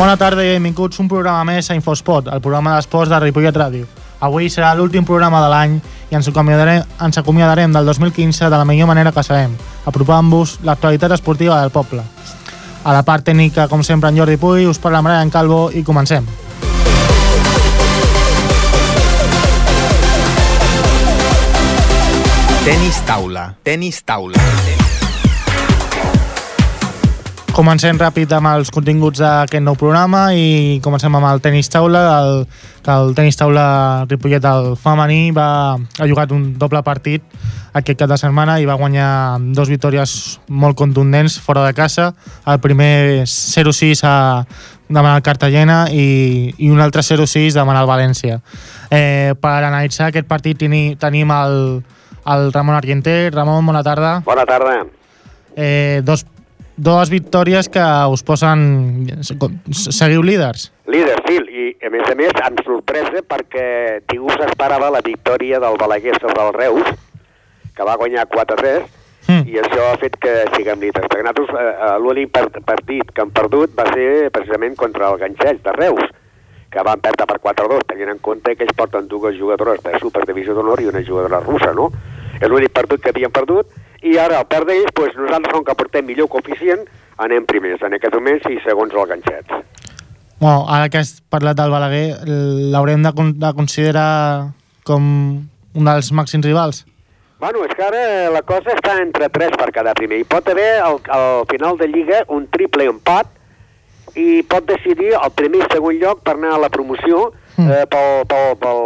Bona tarda i benvinguts un programa més a Infospot, el programa d'esports de Ripollet Ràdio. Avui serà l'últim programa de l'any i ens acomiadarem, ens acomiadarem del 2015 de la millor manera que sabem, apropant-vos l'actualitat esportiva del poble. A la part tècnica, com sempre, en Jordi Puy, us parla en Calvo i comencem. Tenis taula, tenis taula. Comencem ràpid amb els continguts d'aquest nou programa i comencem amb el tenis taula, el, que el tenis taula Ripollet el femení va, ha jugat un doble partit aquest cap de setmana i va guanyar dos victòries molt contundents fora de casa. El primer 0-6 a demanar el Cartagena i, i un altre 0-6 demanar el València. Eh, per analitzar aquest partit teni, tenim el, el Ramon Argenter. Ramon, bona tarda. Bona tarda. Eh, dos dues victòries que us posen... Seguiu líders? Líders, sí, i a més a més amb sorpresa perquè ningú s'esperava la victòria del Balaguer sobre el Reus, que va guanyar 4-3, mm. i això ha fet que siguem líders. Perquè nosaltres eh, l'únic partit que han perdut va ser precisament contra el Ganxell de Reus, que van perdre per 4-2, tenint en compte que ells porten dues jugadores de Superdivisió d'Honor i una jugadora russa, no? És l'únic partit que havien perdut, i ara al perd ells, doncs nosaltres com que portem millor coeficient, anem primers en aquest moment i segons el ganxet. Bueno, ara que has parlat del Balaguer, l'haurem de, de considerar com un dels màxims rivals? Bueno, és que ara la cosa està entre tres per cada primer. Hi pot haver al, al final de Lliga un triple empat i pot decidir el primer i segon lloc per anar a la promoció mm. eh, pel, pel, pel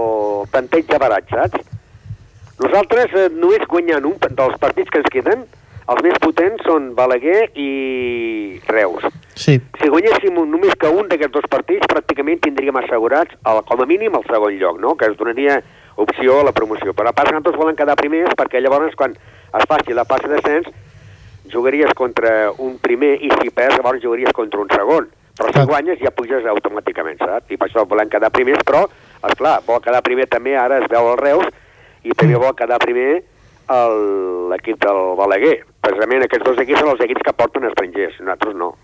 tanteig de barat, saps? Nosaltres eh, només guanyant un dels partits que ens queden, els més potents són Balaguer i Reus. Sí. Si guanyéssim un, només que un d'aquests dos partits, pràcticament tindríem assegurats, el, com a mínim, el segon lloc, no? que ens donaria opció a la promoció. Però a part, nosaltres volen quedar primers perquè llavors, quan es faci la passa d'ascens, jugaries contra un primer i si perds, llavors jugaries contra un segon. Però si guanyes ja puges automàticament, saps? I per això volen quedar primers, però, és clar, vol quedar primer també, ara es veu el Reus, i també vol quedar primer l'equip del Balaguer. Precisament aquests dos equips són els equips que porten estrangers, nosaltres no.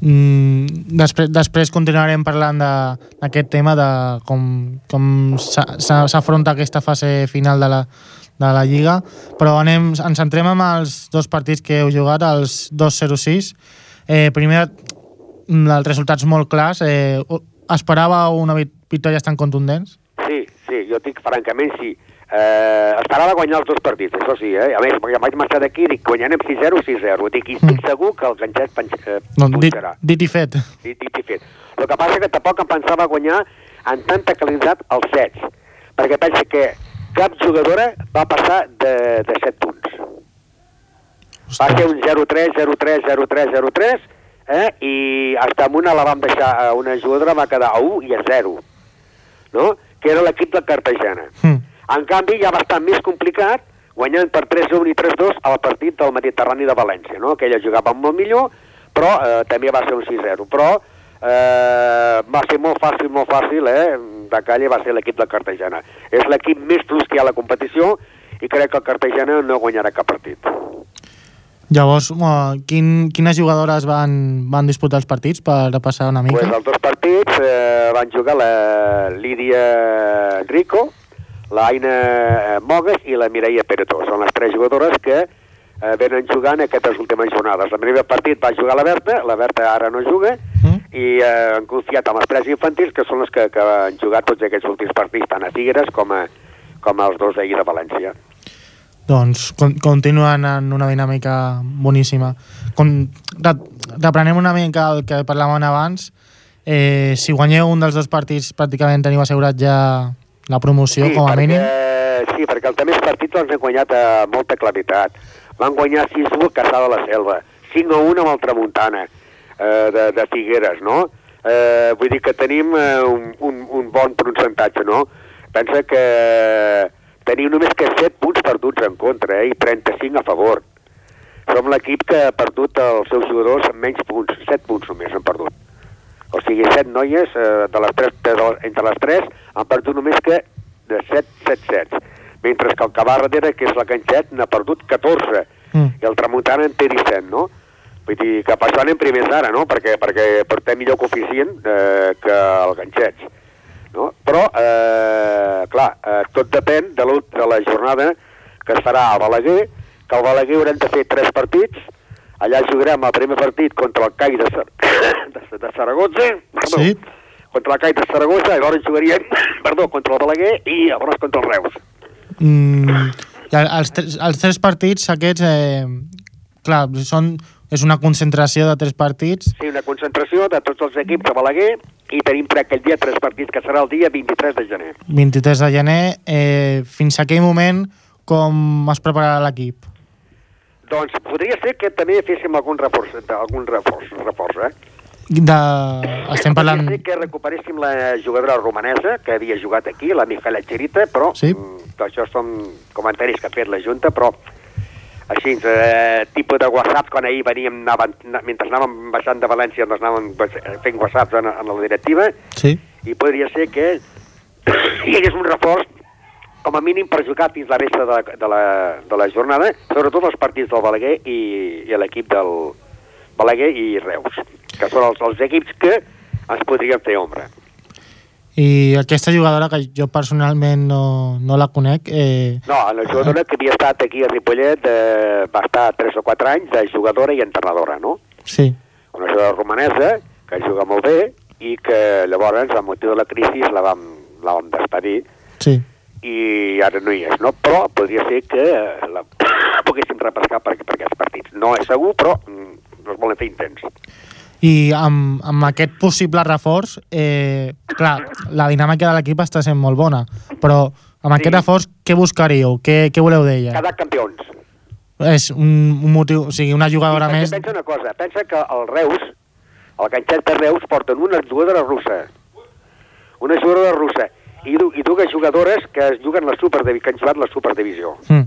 Mm, després, després continuarem parlant d'aquest tema de com, com s'afronta aquesta fase final de la, de la Lliga, però anem, ens centrem en els dos partits que heu jugat, els 2-0-6. Eh, primer, els resultats molt clars. Eh, esperava una victòria tan contundents? Sí, sí, jo dic francament sí. Eh, esperava guanyar els dos partits, això sí, eh? A més, perquè vaig marxar d'aquí i dic, guanyarem 6-0 o 6-0. Dic, i estic mm. segur que el ganxet eh, no, punxarà. Dit, dit i fet. Dit, dit i fet. El que passa que tampoc em pensava guanyar en tanta qualitat els sets, perquè pensa que cap jugadora va passar de, de 7 punts. Ostres. Va ser un 0-3, 0-3, 0-3, 0-3, eh? i hasta amb una la vam deixar, una jugadora va quedar a 1 i a 0, no? Que era l'equip de Cartagena. Mm. En canvi, ja va estar més complicat guanyant per 3-1 i 3-2 al partit del Mediterrani de València, no? que ella jugava molt millor, però eh, també va ser un 6-0. Però eh, va ser molt fàcil, molt fàcil, eh? de calle va ser l'equip de Cartagena. És l'equip més plus que hi ha a la competició i crec que el Cartagena no guanyarà cap partit. Llavors, quin, quines jugadores van, van disputar els partits per passar una mica? Pues els dos partits eh, van jugar la Lídia Rico, la Aina eh, Mogues i la Mireia Peretó. Són les tres jugadores que eh, venen jugant aquestes últimes jornades. El primer partit va jugar la Berta, la Berta ara no juga, mm. i eh, han confiat en les tres infantils, que són les que, que han jugat tots aquests últims partits, tant a Tigres com a, com els dos d'ahir de València. Doncs con continuen en una dinàmica boníssima. Con reprenem una mica el que parlàvem abans. Eh, si guanyeu un dels dos partits, pràcticament teniu assegurat ja la promoció, sí, com a perquè, mínim. Sí, perquè els altres partits els han guanyat a molta claritat. Van guanyar 6-1 a Caçà de la Selva, 5-1 amb el Tramuntana, eh, de, de Figueres, no? Eh, vull dir que tenim eh, un, un, un bon percentatge, no? Pensa que Tenim només que 7 punts perduts en contra eh, i 35 a favor. Som l'equip que ha perdut els seus jugadors amb menys punts, 7 punts només han perdut. O sigui, 7 noies eh, de les 3, de, entre les 3 han perdut només que de 7, 7 sets. Mentre que el que va darrere, que és la Canxet, n'ha perdut 14. Mm. I el Tramuntana en té 17, no? Vull dir que per això anem primers ara, no? Perquè, perquè portem millor coeficient eh, que el ganxets. No? Però, eh, clar, eh, tot depèn de, de la jornada que es farà a Balaguer, que al Balaguer haurem de fer tres partits, allà jugarem el primer partit contra el CAI de, Sar de, de Saragossa, Sí. contra el CAI de Saragossa, i llavors jugaríem, perdó, contra el Balaguer i llavors contra el Reus. Mm, els, tres, els tres partits aquests, eh, clar, són, és una concentració de tres partits. Sí, una concentració de tots els equips de Balaguer i tenim per aquell dia tres partits, que serà el dia 23 de gener. 23 de gener, eh, fins a aquell moment com es prepararà l'equip? Doncs podria ser que també féssim algun reforç, algun reforç, reforç eh? De... Estem parlant... Podria ser que recuperéssim la jugadora romanesa que havia jugat aquí, la Mijaela Chirita, però Sí. mm, això són comentaris que ha fet la Junta, però així, eh, tipus de whatsapps, quan ahir veníem, anaven, na- mentre anàvem baixant de València, doncs anàvem bas- fent whatsapps en, en la directiva, Sí. i podria ser que hi hagués un reforç com a mínim per jugar fins la resta de la, de la, de la jornada, sobretot els partits del Balaguer i, i l'equip del Balaguer i Reus, que són els, els equips que ens podrien fer ombra. I aquesta jugadora, que jo personalment no, no la conec, eh, No, la jugadora que havia estat aquí a Ripollet eh, va estar 3 o 4 anys de jugadora i entrenadora, no? sí. Una jugadora romanesa que juga molt bé i que llavors, a motiu de la crisi, la vam, la vam despedir Sí. i ara no hi és, no? Però podria ser que la poguéssim repescar per, per aquests partits. No és segur, però mm, es volen fer intents. I amb, amb aquest possible reforç, eh, clar, la dinàmica de l'equip està sent molt bona, però amb aquest Sí. reforç, què buscaríeu? Què, què voleu d'ella? Cada campions. És un, un motiu, o sigui, una jugadora I més... Pensa una cosa, pensa que el Reus, el ganxet de Reus, porten una jugadora russa. Una jugadora russa. I, i dues jugadores que es juguen la superdivisió, que han jugat la superdivisió. Mm.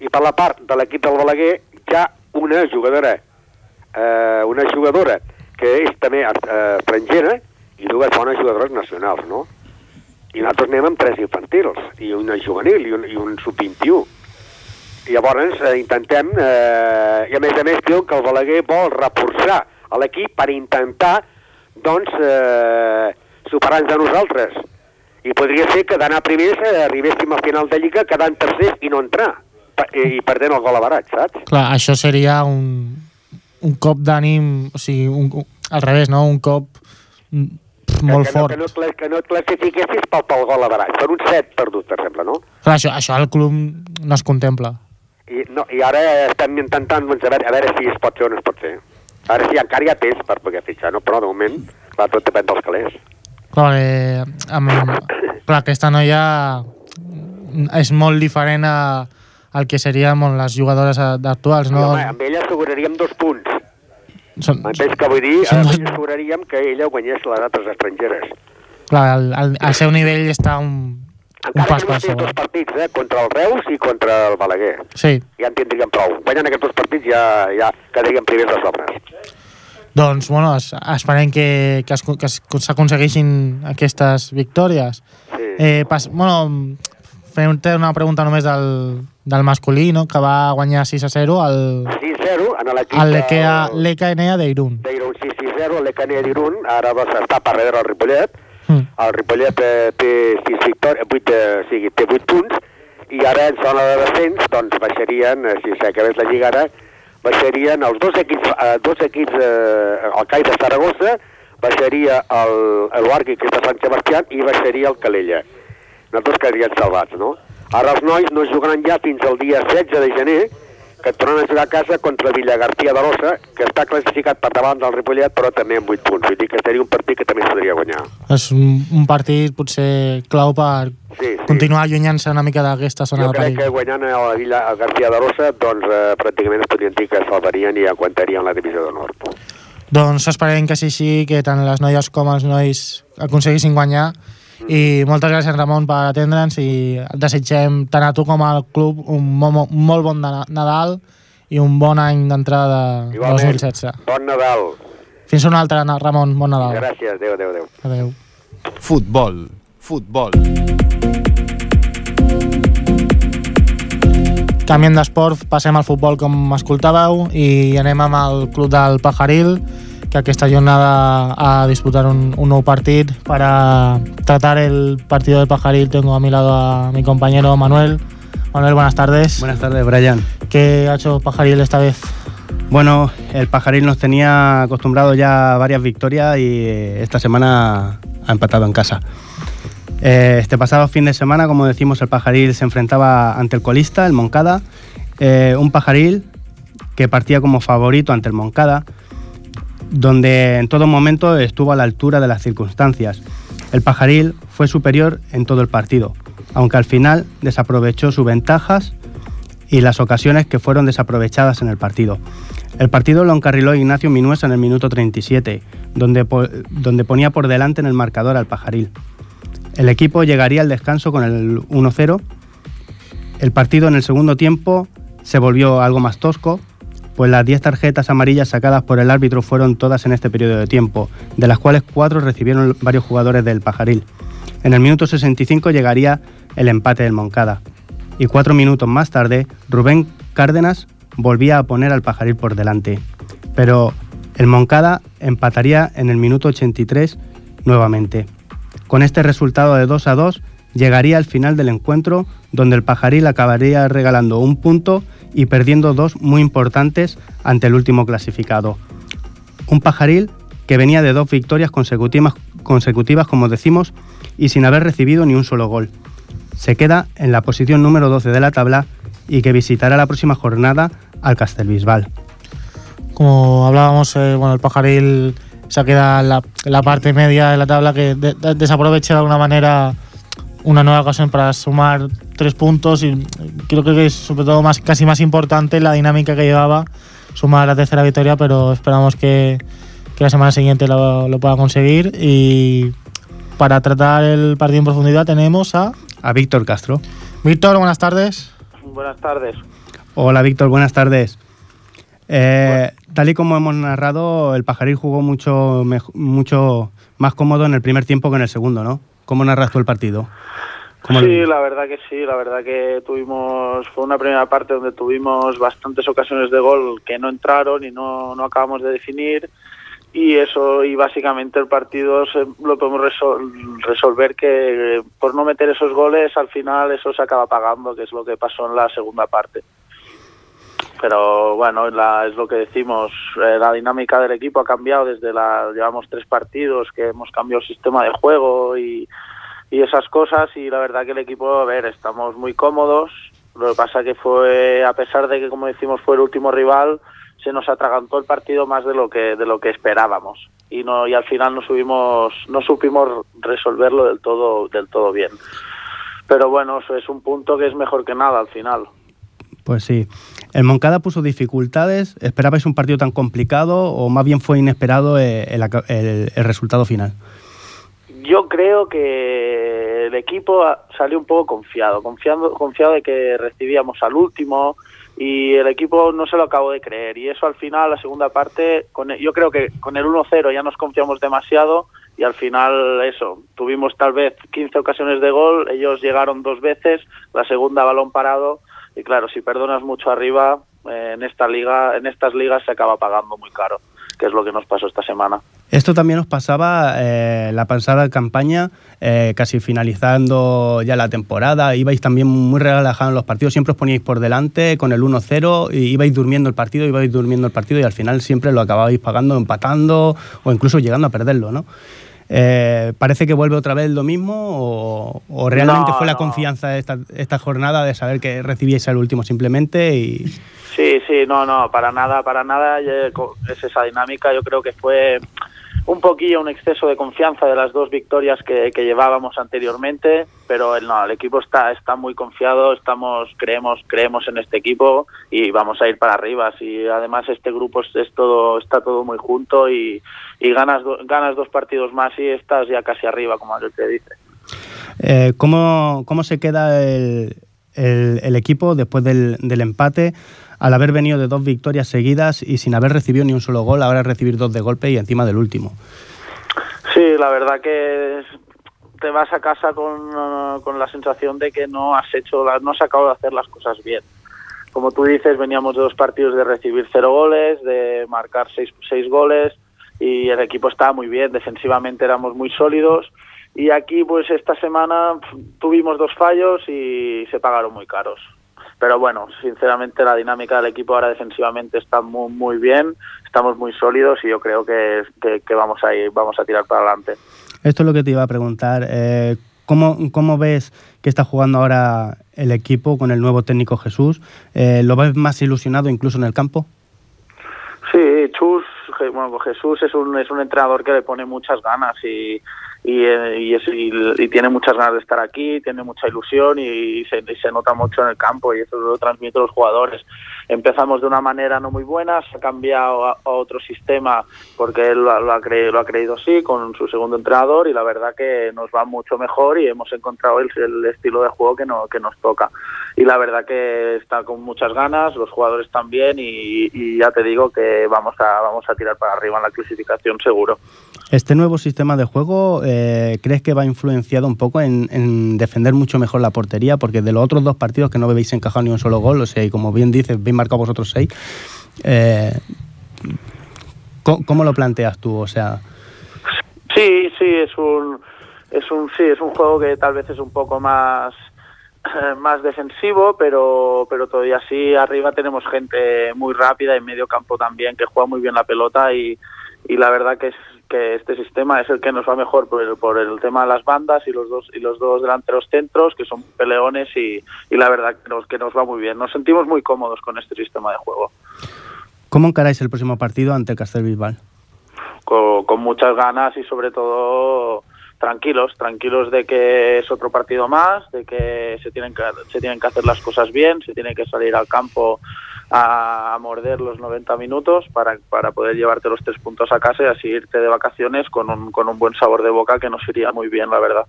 I per la part de l'equip del Balaguer, ha una jugadora, eh, una jugadora que és també eh, estrangera i dues bones jugadores nacionals, no? I nosaltres anem amb tres infantils, i una juvenil, i un, i un sub-21. I llavors eh, intentem, eh, i a més a més diuen que el Balaguer vol reforçar l'equip per intentar, doncs, eh, superar-nos a nosaltres. I podria ser que d'anar primers eh, arribéssim al final de Lliga quedant tercers i no entrar, i, i perdent el gol a barat, saps? Clar, això seria un, un cop d'ànim, o sigui, un, un, al revés, no? Un cop mm, pf, molt que, fort. No, que, no, que no et classifiquessis pel, pel gol a barat, per un set perdut, per exemple, no? Clar, això, això al club no es contempla. I, no, i ara estem intentant doncs, a, veure, a veure si es pot fer o no es pot fer. Ara sí, encara hi ha temps per poder fitxar, no? però de moment, clar, tot depèn dels calés. Clar, eh, amb, clar, aquesta noia és molt diferent a, al que serien les jugadores a- actuals, No. no? home, amb ella asseguraríem dos punts. Són, M'entens què vull dir? Són Amb asseguraríem que ella guanyés les altres estrangeres. clar, el, el, el seu nivell està un, un Encara pas que dos partits, eh? contra el Reus i contra el Balaguer. Sí, Ja en tindríem prou. Guanyant aquests dos partits ja, ja quedaríem primers de sobres. doncs, bueno, es, esperem que, que, es, que que s'aconsegueixin aquestes victòries. Sí. Eh, pas, bueno, fem-te una pregunta només del, del masculí, no? que va guanyar 6 a 0 al, 6-0 en l'equip al del- l'EKNA d'Irun. d'Irun 6-0, l'Ecanea d'Irun, ara doncs, està per darrere el Ripollet, Mm. el Ripollet eh, té 6 victòries, 8, eh, o sigui, té 8 punts, i ara en zona de descens, doncs baixarien, eh, si s'acabés la lliga ara, baixarien els dos equips, eh, dos equips eh, el CAI de Saragossa, baixaria el, el Barqui, que és de Sant Sebastià, i baixaria el Calella. Nosaltres quedarien salvats, no? Ara els nois no jugaran ja fins al dia 16 de gener, que tornen a jugar a casa contra Villagarcía de l'Ossa, que està classificat per davant del Ripollet, però també amb 8 punts. Vull dir que seria un partit que també es podria guanyar. És un, un partit potser clau per Sí, sí. continuar allunyant-se una mica d'aquesta zona Jo de crec que perill. guanyant a la Villa a García de l'Ossa, doncs eh, pràcticament es podrien dir que salvarien i aguantarien la divisió de nord. Doncs esperem que sigui així, que tant les noies com els nois aconseguissin guanyar. I moltes gràcies, Ramon, per atendre'ns i desitgem tant a tu com al club un, mo un molt bon na- Nadal i un bon any d'entrada de Igualment, 2016. bon Nadal. Fins un altre, Na- Ramon. Bon Nadal. Gràcies, adéu, adéu, adéu. Adéu. Futbol. Futbol. canviem d'esport, passem al futbol com escoltàveu i anem amb el club del Pajaril, que aquesta jornada ha disputar un, un nou partit para tratar el partido del Pajaril. Tengo a mi lado a mi compañero Manuel. Manuel, buenas tardes. Buenas tardes, Brian. ¿Qué ha hecho Pajaril esta vez? Bueno, el Pajaril nos tenía acostumbrado ya a varias victorias y esta semana ha empatado en casa. Eh, este pasado fin de semana, como decimos, el Pajaril se enfrentaba ante el colista, el Moncada. Eh, un Pajaril que partía como favorito ante el Moncada, donde en todo momento estuvo a la altura de las circunstancias. El Pajaril fue superior en todo el partido, aunque al final desaprovechó sus ventajas y las ocasiones que fueron desaprovechadas en el partido. El partido lo encarriló Ignacio Minuesa en el minuto 37, donde, donde ponía por delante en el marcador al Pajaril. El equipo llegaría al descanso con el 1-0. El partido en el segundo tiempo se volvió algo más tosco, pues las 10 tarjetas amarillas sacadas por el árbitro fueron todas en este periodo de tiempo, de las cuales cuatro recibieron varios jugadores del Pajaril. En el minuto 65 llegaría el empate del Moncada. Y cuatro minutos más tarde, Rubén Cárdenas volvía a poner al Pajaril por delante. Pero el Moncada empataría en el minuto 83 nuevamente. Con este resultado de 2 a 2, llegaría al final del encuentro, donde el Pajaril acabaría regalando un punto y perdiendo dos muy importantes ante el último clasificado. Un Pajaril que venía de dos victorias consecutivas, consecutivas, como decimos, y sin haber recibido ni un solo gol. Se queda en la posición número 12 de la tabla y que visitará la próxima jornada al Castelbisbal. Como hablábamos, eh, bueno, el Pajaril se queda en la, parte media de la tabla que desaprovecha de alguna manera una nueva ocasión para sumar tres puntos y creo que es sobre todo más, casi más importante la dinámica que llevaba sumar la tercera victoria, pero esperamos que, la semana siguiente lo, pueda conseguir y para tratar el partido en profundidad tenemos a... A Víctor Castro. Víctor, buenas tardes. Buenas tardes. Hola Víctor, buenas tardes. Eh, tal y como hemos narrado, el Pajaril jugó mucho, mucho más cómodo en el primer tiempo que en el segundo, ¿no? ¿Cómo narras tú el partido? Sí, la verdad que sí, la verdad que tuvimos, fue una primera parte donde tuvimos bastantes ocasiones de gol que no entraron y no, no acabamos de definir y eso y básicamente el partido lo podemos resolver que por no meter esos goles al final eso se acaba pagando, que es lo que pasó en la segunda parte pero bueno, es lo que decimos, eh, la dinámica del equipo ha cambiado desde la, llevamos tres partidos que hemos cambiado el sistema de juego y, y esas cosas y la verdad que el equipo, a ver, estamos muy cómodos, lo que pasa que fue, a pesar de que como decimos fue el último rival, se nos atragantó el partido más de lo que, de lo que esperábamos y no, y al final no subimos, no supimos resolverlo del todo, del todo bien. Pero bueno, eso es un punto que es mejor que nada al final. Pues sí. ¿El Moncada puso dificultades? ¿Esperabais un partido tan complicado o más bien fue inesperado eh, el, resultado final? Yo creo que el equipo salió un poco confiado, confiado, confiado de que recibíamos al último y el equipo no se lo acabó de creer y eso al final, la segunda parte, con yo creo que con el 1-0 ya nos confiamos demasiado y al final eso, tuvimos tal vez 15 ocasiones de gol, ellos llegaron dos veces, la segunda balón parado y claro, si perdonas mucho arriba, eh, en esta liga, en estas ligas se acaba pagando muy caro, que es lo que nos pasó esta semana. Esto también nos pasaba eh, la pasada campaña, eh, casi finalizando ya la temporada. Ibais también muy relajados en los partidos, siempre os poníais por delante con el 1-0 y ibais durmiendo el partido, ibais durmiendo el partido y al final siempre lo acababais pagando, empatando o incluso llegando a perderlo, ¿no? Eh, ¿Parece que vuelve otra vez lo mismo o, realmente fue la confianza de esta, esta, jornada de saber que recibiese el último simplemente? y Sí, sí, no, no, para nada, para nada es esa dinámica. Yo creo que fue un poquillo un exceso de confianza de las dos victorias que, llevábamos anteriormente, pero el, equipo está, está muy confiado, estamos, creemos, creemos en este equipo y vamos a ir para arriba. Y además este grupo es, todo, está todo muy junto y, ganas, ganas dos partidos más y estás ya casi arriba, como te dice. Eh, ¿cómo, ¿Cómo se queda el, el, equipo después del, del empate? al haber venido de dos victorias seguidas y sin haber recibido ni un solo gol, ahora recibir dos de golpe y encima del último. Sí, la verdad que te vas a casa con, con la sensación de que no has hecho, no has acabado de hacer las cosas bien. como tú dices, veníamos de dos partidos de recibir cero goles, de marcar seis, seis goles y el equipo estaba muy bien, defensivamente éramos muy sólidos y aquí pues esta semana tuvimos dos fallos y se pagaron muy caros. Pero bueno, sinceramente la dinámica del equipo ahora defensivamente está muy, muy bien, estamos muy sólidos y yo creo que, que, que vamos, a ir, vamos a tirar para adelante. Esto es lo que te iba a preguntar. Eh, ¿cómo, ¿Cómo ves que está jugando ahora el equipo con el nuevo técnico Jesús? Eh, ¿Lo ves más ilusionado incluso en el campo? Sí, Chus, bueno, Jesús es un, es un entrenador que le pone muchas ganas y, y, eh, es, y, tiene muchas ganas de estar aquí, tiene mucha ilusión y se, se nota mucho en el campo y eso lo transmite a los jugadores. Empezamos de una manera no muy buena, se ha cambiado a, otro sistema porque él lo, lo, ha cre, lo ha creído así con su segundo entrenador y la verdad que nos va mucho mejor y hemos encontrado el, estilo de juego que, no, que nos toca. Y la verdad que está con muchas ganas, los jugadores también y ya te digo que vamos a, vamos a tirar para arriba en la clasificación seguro. ¿Este nuevo sistema de juego eh, crees que va influenciado un poco en, en, defender mucho mejor la portería? Porque de los otros dos partidos que no habéis encajado ni un solo gol, o sea, y como bien dices, bien marcado vosotros seis, eh, ¿cómo, ¿cómo, lo planteas tú? O sea... Sí, sí, es un, es un, sí, es un juego que tal vez es un poco más más defensivo, pero, pero todavía sí arriba tenemos gente muy rápida en medio campo también que juega muy bien la pelota y, y la verdad que es que este sistema es el que nos va mejor por el, por el tema de las bandas y los dos y los dos delanteros centros que son peleones y, y la verdad que nos, que nos va muy bien. Nos sentimos muy cómodos con este sistema de juego. ¿Cómo encaráis el próximo partido ante el Castelbisbal? Con, con muchas ganas y sobre todo tranquilos, tranquilos de que es otro partido más, de que se tienen que, se tienen que hacer las cosas bien, se tiene que salir al campo a, morder los 90 minutos para, para poder llevarte los tres puntos a casa y así irte de vacaciones con un, con un buen sabor de boca que nos iría muy bien, la verdad.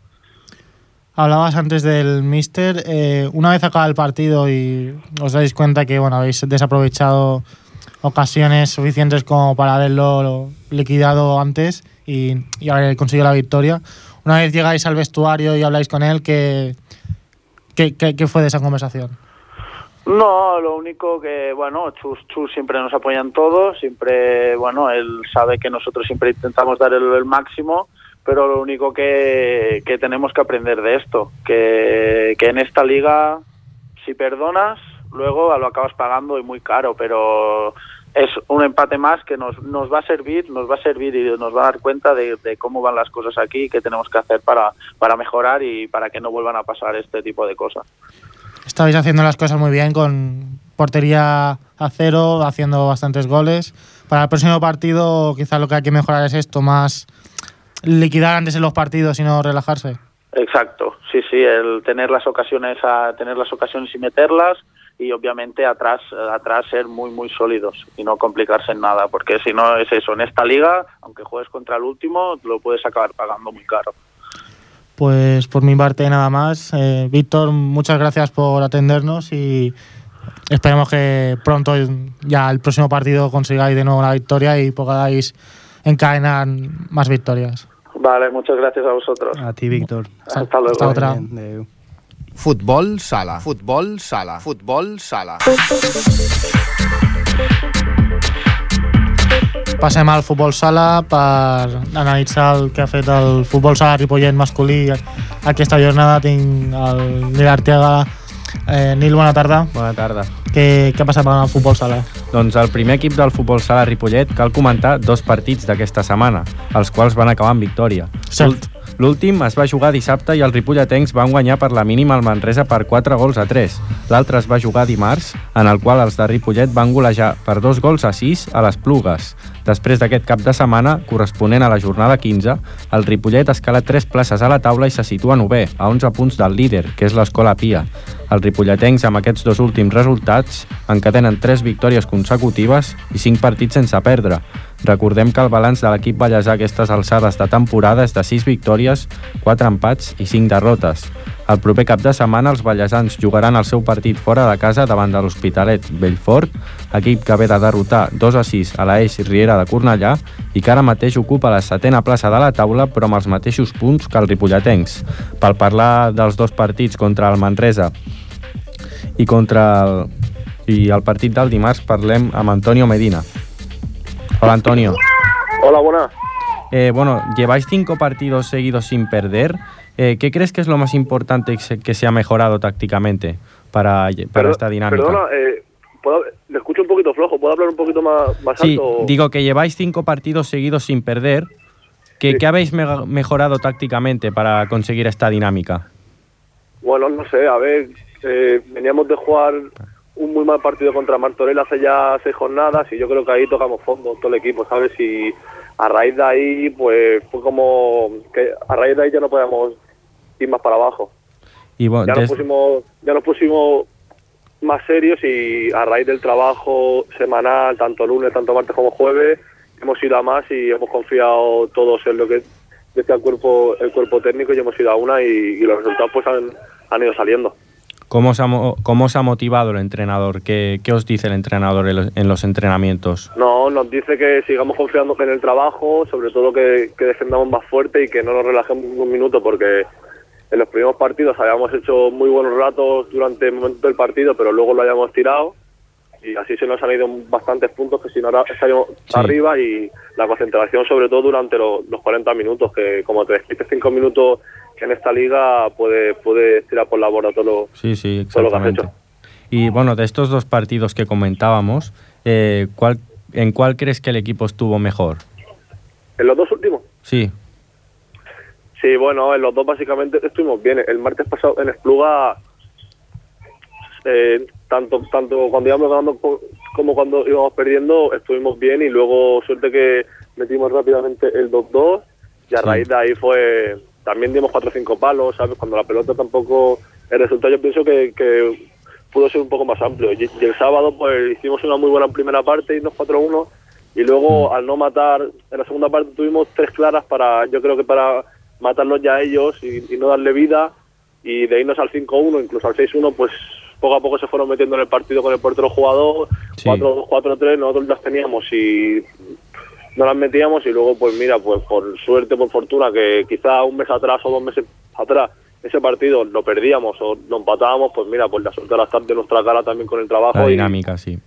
Hablabas antes del Mister. Eh, una vez acaba el partido y os dais cuenta que bueno habéis desaprovechado ocasiones suficientes como para haberlo liquidado antes y, y haber conseguido la victoria. Una vez llegáis al vestuario y habláis con él, ¿qué, qué, qué, qué fue de esa conversación? No, lo único que, bueno, Chus, Chus siempre nos apoya en todo, siempre, bueno, él sabe que nosotros siempre intentamos dar el, el máximo, pero lo único que, que, tenemos que aprender de esto, que, que en esta liga, si perdonas, luego lo acabas pagando y muy caro, pero es un empate más que nos, nos va a servir, nos va a servir y nos va a dar cuenta de, de cómo van las cosas aquí y qué tenemos que hacer para, para mejorar y para que no vuelvan a pasar este tipo de cosas estabais haciendo las cosas muy bien con portería a cero, haciendo bastantes goles. Para el próximo partido quizás lo que hay que mejorar es esto, más liquidar antes en los partidos y no relajarse. Exacto, sí, sí, el tener las ocasiones a tener las ocasiones y meterlas y obviamente atrás atrás ser muy muy sólidos y no complicarse en nada, porque si no es eso, en esta liga, aunque juegues contra el último, lo puedes acabar pagando muy caro. Pues por mi parte nada más. Eh, Víctor, muchas gracias por atendernos y esperemos que pronto, ya el próximo partido, consigáis de nuevo la victoria y podáis encadenar más victorias. Vale, muchas gracias a vosotros. A ti, Víctor. Hasta, Hasta luego. Hasta otra. Futbol sala, futbol sala, futbol sala. Passem al futbol sala per analitzar el que ha fet el futbol sala Ripollet masculí aquesta jornada. Tinc el Nil Arteaga. Eh, Nil, bona tarda. Bona tarda. Què, què ha passat amb el futbol sala? Doncs el primer equip del futbol sala Ripollet cal comentar dos partits d'aquesta setmana, els quals van acabar en victòria. Cert. L'últim es va jugar dissabte i els ripolletens van guanyar per la mínima al Manresa per 4 gols a 3. L'altre es va jugar dimarts, en el qual els de Ripollet van golejar per 2 gols a 6 a les Plugues. Després d'aquest cap de setmana, corresponent a la jornada 15, el Ripollet escala 3 places a la taula i se situa novè, a 11 punts del líder, que és l'Escola Pia. Els ripolletens, amb aquests dos últims resultats, encadenen 3 victòries consecutives i 5 partits sense perdre. Recordem que el balanç de l'equip ballesà a aquestes alçades de temporada és de 6 victòries, 4 empats i 5 derrotes. El proper cap de setmana els ballesans jugaran el seu partit fora de casa davant de l'Hospitalet Bellfort, equip que ve de derrotar 2 a 6 a l'Eix Riera de Cornellà i que ara mateix ocupa la setena plaça de la taula però amb els mateixos punts que el Ripolletens. Per parlar dels dos partits contra el Manresa i contra el I al partit del dimarts parlem amb Antonio Medina. Hola, Antonio. Hola, buenas. Eh, bueno, lleváis cinco partidos seguidos sin perder. Eh, ¿Qué crees que es lo más importante que se, que se ha mejorado tácticamente para, para esta dinámica? Perdona, eh, ¿puedo- le escucho un poquito flojo. ¿Puedo hablar un poquito más, más Sí, alto? digo que lleváis cinco partidos seguidos sin perder. ¿Qué, Sí. qué habéis me- mejorado tácticamente para conseguir esta dinámica? Bueno, no sé, a ver, eh, veníamos de jugar un muy mal partido contra Martorell hace ya seis jornadas y yo creo que ahí tocamos fondo todo el equipo, ¿sabes? Y a raíz de ahí, pues fue como que a raíz de ahí ya no podíamos ir más para abajo. Y bueno, Ya nos pusimos, ya nos pusimos más serios y a raíz del trabajo semanal, tanto lunes, tanto martes como jueves, hemos ido a más y hemos confiado todos en lo que decía el cuerpo, el cuerpo técnico y hemos ido a una y, y los resultados pues han, han ido saliendo. ¿Cómo, os ha, mo- cómo os ha motivado el entrenador? ¿Qué, qué os dice el entrenador en los, en los entrenamientos? No, nos dice que sigamos confiando en el trabajo, sobre todo que, que defendamos más fuerte y que no nos relajemos un minuto porque en los primeros partidos habíamos hecho muy buenos ratos durante el momento del partido, pero luego lo hayamos tirado y así se nos han ido bastantes puntos que si no ahora estaríamos Sí. arriba y la concentración sobre todo durante lo- los 40 minutos, que como te dijiste, 5 minutos que en esta liga puede, puede tirar por la borda todo lo, Sí, sí, todo lo que has hecho. Y bueno, de estos dos partidos que comentábamos, eh, ¿cuál, ¿en cuál crees que el equipo estuvo mejor? En los dos últimos. Sí, Sí, bueno, en los dos básicamente estuvimos bien. El martes pasado en Espluga, eh, tanto tanto cuando íbamos ganando co- como cuando íbamos perdiendo, estuvimos bien y luego suerte que metimos rápidamente el 2-2 y a Sí. raíz de ahí fue, también dimos 4 o 5 palos, ¿sabes? Cuando la pelota tampoco, el resultado yo pienso que, que pudo ser un poco más amplio. Y, y el sábado pues hicimos una muy buena primera parte, y nos 4-1 y luego al no matar, en la segunda parte tuvimos tres claras para, yo creo que para matarlos ya a ellos y, y no darle vida y de irnos al 5-1, incluso al 6-1, pues poco a poco se fueron metiendo en el partido con el portero jugador, Sí. 4-2, 4-3, nosotros las teníamos y no las metíamos y luego pues mira, pues por suerte, por fortuna, que quizá un mes atrás o dos meses atrás ese partido lo perdíamos o lo empatábamos, pues mira, pues la suerte ahora está de nuestra cara también con el trabajo la y- dinámica, sí.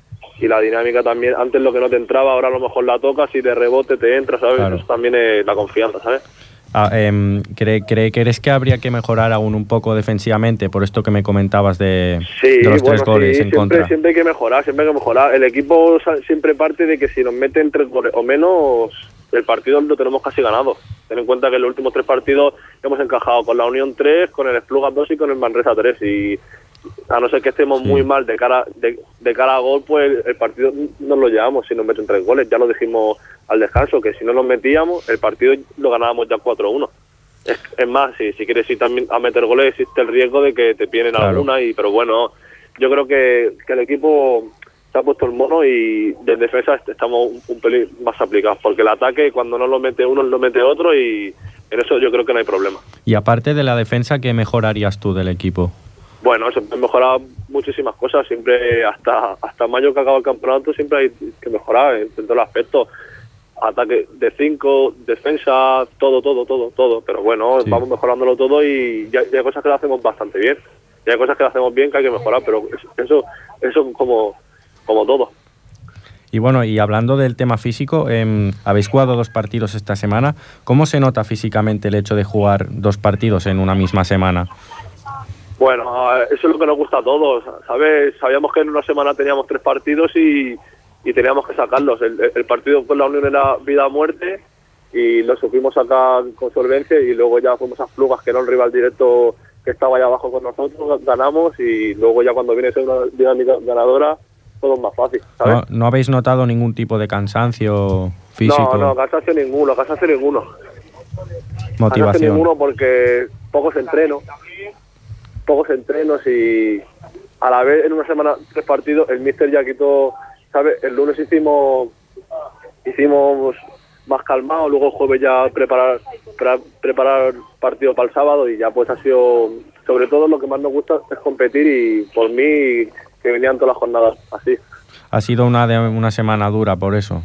y la dinámica también, antes lo que no te entraba, ahora a lo mejor la tocas y de rebote te entra, ¿sabes? Claro. Eso también es la confianza, ¿sabes? Ah, em, ¿cree, cree- ¿Crees que habría que mejorar aún un poco defensivamente por esto que me comentabas de, Sí, de los bueno, tres goles sí, en siempre, contra? siempre hay que mejorar, siempre hay que mejorar. El equipo siempre parte de que si nos meten tres goles o menos, el partido lo tenemos casi ganado. Ten en cuenta que en los últimos tres partidos hemos encajado con la Unión 3, con el Esplugas 2 y con el Manresa 3. Y a no ser que estemos Sí. muy mal de cara de, de cara a gol, pues el partido no lo llevamos si nos meten tres goles. Ya lo dijimos al descanso, que si no nos metíamos, el partido lo ganábamos ya 4-1. Es, es más, si, si quieres ir también a meter goles, existe el riesgo de que te vienen Claro. alguna, y pero bueno, yo creo que, que el equipo se ha puesto el mono y de defensa est- estamos un, un pelín más aplicados, porque el ataque cuando no lo mete uno, lo mete otro y en eso yo creo que no hay problema. Y aparte de la defensa, ¿qué mejorarías tú del equipo? Bueno, se pueden mejorar muchísimas cosas, siempre hasta hasta mayo que acaba el campeonato siempre hay que mejorar en, todos los aspectos. Ataque de 5, defensa, todo, todo, todo, todo. Pero bueno, Sí. vamos mejorándolo todo y ya, ya hay cosas que lo hacemos bastante bien. Ya hay cosas que lo hacemos bien que hay que mejorar, pero eso eso como, como todo. Y bueno, y hablando del tema físico, em, habéis jugado dos partidos esta semana. ¿Cómo se nota físicamente el hecho de jugar dos partidos en una misma semana? Bueno, eso es lo que nos gusta a todos, ¿sabes? Sabíamos que en una semana teníamos tres partidos y, y teníamos que sacarlos. El, el partido con la Unión era vida o muerte y lo supimos sacar con solvencia y luego ya fuimos a Flugas, que era un rival directo que estaba allá abajo con nosotros, ganamos y luego ya cuando viene a ser una dinámica ganadora, todo es más fácil, ¿sabes? ¿No, no habéis notado ningún tipo de cansancio físico? No, no, cansancio ninguno, cansancio ninguno. Cansancio motivación. ninguno porque pocos entrenos, pocos entrenos y a la vez en una semana tres partidos, el míster ya quitó, ¿sabes? El lunes hicimos hicimos más calmado, luego el jueves ya preparar pre- preparar partido para el sábado y ya pues ha sido, sobre todo lo que más nos gusta es competir y por mí que venían todas las jornadas así. Ha sido una, de, una semana dura por eso.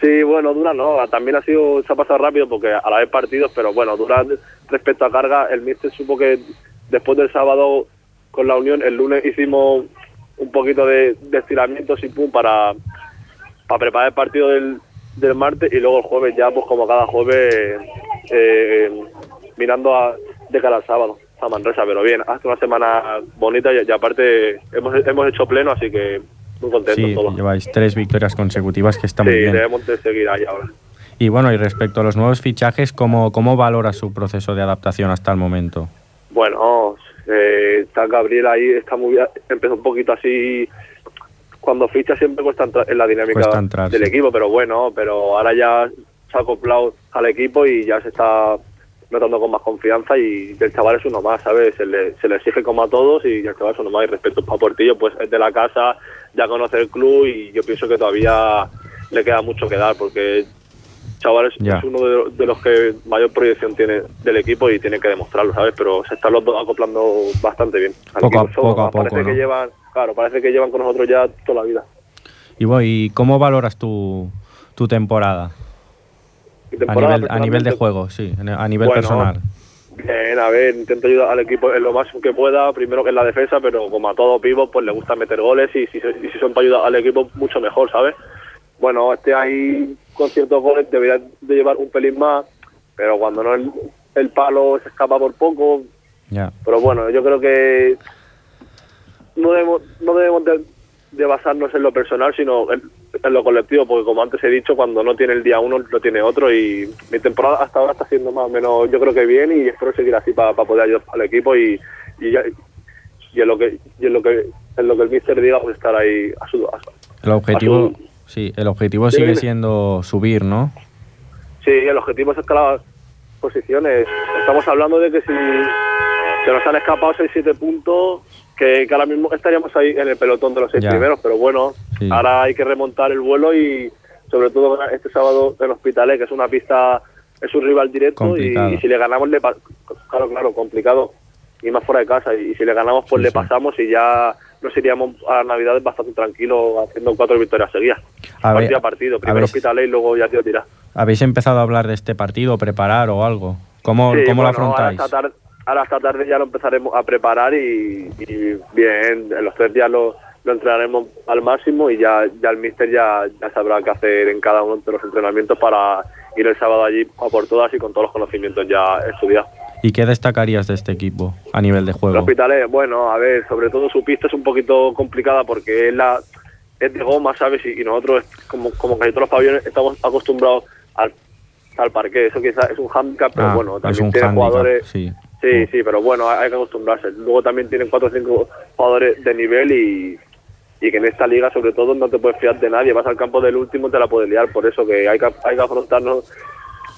Sí, bueno, dura no, también ha sido, se ha pasado rápido porque a la vez partidos, pero bueno, dura respecto a carga, el míster supo que después del sábado con la Unión, el lunes hicimos un poquito de, de estiramientos y pum para, para preparar el partido del, del martes y luego el jueves ya, pues como cada jueves, eh, mirando a, de cara al sábado a Manresa, pero bien, hace una semana bonita y, y aparte hemos, hemos hecho pleno, así que muy contentos Sí, todos. lleváis tres victorias consecutivas, que está Sí, muy bien. debemos de seguir ahí ahora. Y bueno, y respecto a los nuevos fichajes, ¿cómo, cómo valora su proceso de adaptación hasta el momento? Bueno, eh, está Gabriel ahí, está muy bien, empezó un poquito así, cuando ficha siempre cuesta entrar en la dinámica entrar, del sí. equipo, pero bueno, pero ahora ya se ha acoplado al equipo y ya se está notando con más confianza y el chaval es uno más, ¿sabes? Se le, se le exige como a todos y el chaval es uno más y respecto a Portillo, pues es de la casa, ya conoce el club y yo pienso que todavía le queda mucho que dar porque chaval es, es uno de, de los que mayor proyección tiene del equipo y tiene que demostrarlo, ¿sabes? Pero se están los dos acoplando bastante bien. Poco a- poco a parece poco, que ¿no? llevan, claro, parece que llevan con nosotros ya toda la vida. Y, bueno, ¿y cómo valoras tu, tu temporada? A nivel, a nivel de juego, sí, a nivel Bueno, personal. Bien, a ver, intento ayudar al equipo en lo máximo que pueda, primero que en la defensa, pero como a todo pivot, pues le gusta meter goles y si, y si son para ayudar al equipo, mucho mejor, ¿sabes? Bueno, este ahí con ciertos goles debería de llevar un pelín más, pero cuando no el, el palo se escapa por poco, Ya. pero bueno, yo creo que no debemos, no debemos de, de basarnos en lo personal, sino en, en lo colectivo, porque como antes he dicho, cuando no tiene el día uno, lo tiene otro y mi temporada hasta ahora está siendo más o menos, yo creo que bien y espero seguir así para poder ayudar al equipo y, y, ya- y en lo que y en lo que en lo que el míster diga, pues estar ahí a su, a El objetivo, a su- sí, el objetivo sigue siendo subir, ¿no? Sí, el objetivo es escalar posiciones. Estamos hablando de que si se nos han escapado 6-7 puntos, que, que ahora mismo estaríamos ahí en el pelotón de los seis Ya. primeros, pero bueno, Sí. ahora hay que remontar el vuelo y sobre todo este sábado en Hospitalet, que es una pista, es un rival directo y, si le ganamos, le claro, claro, complicado, y más fuera de casa, y, si le ganamos, pues Sí, le sí. pasamos y ya nos iríamos a Navidades bastante tranquilos haciendo cuatro victorias seguidas, A ver- partido a partido, primero ver- Hospitalet y luego ya tío tira. ¿Habéis empezado a hablar de este partido, preparar o algo? ¿Cómo, cómo lo bueno, afrontáis? Esta, tarde, ahora esta tarde ya lo empezaremos a preparar y, y bien, en los tres días lo, lo entrenaremos al máximo y ya, ya el míster ya, ya sabrá qué hacer en cada uno de los entrenamientos para ir el sábado allí a por todas y con todos los conocimientos ya estudiados. ¿Y qué destacarías de este equipo a nivel de El juego? Hospitalet, bueno, a ver, sobre todo su pista es un poquito complicada porque es la es de goma, ¿sabes? Y, y nosotros, como, como casi todos los pabellones, estamos acostumbrados al, al parque. Eso quizás es un handicap, pero Ah, bueno, también tiene hándicap, jugadores... sí. Sí, sí, pero bueno, hay que acostumbrarse. Luego también tienen cuatro o cinco jugadores de nivel y, y que en esta liga, sobre todo, no te puedes fiar de nadie. Vas al campo del último, te la puedes liar. Por eso que hay que, hay que afrontarnos.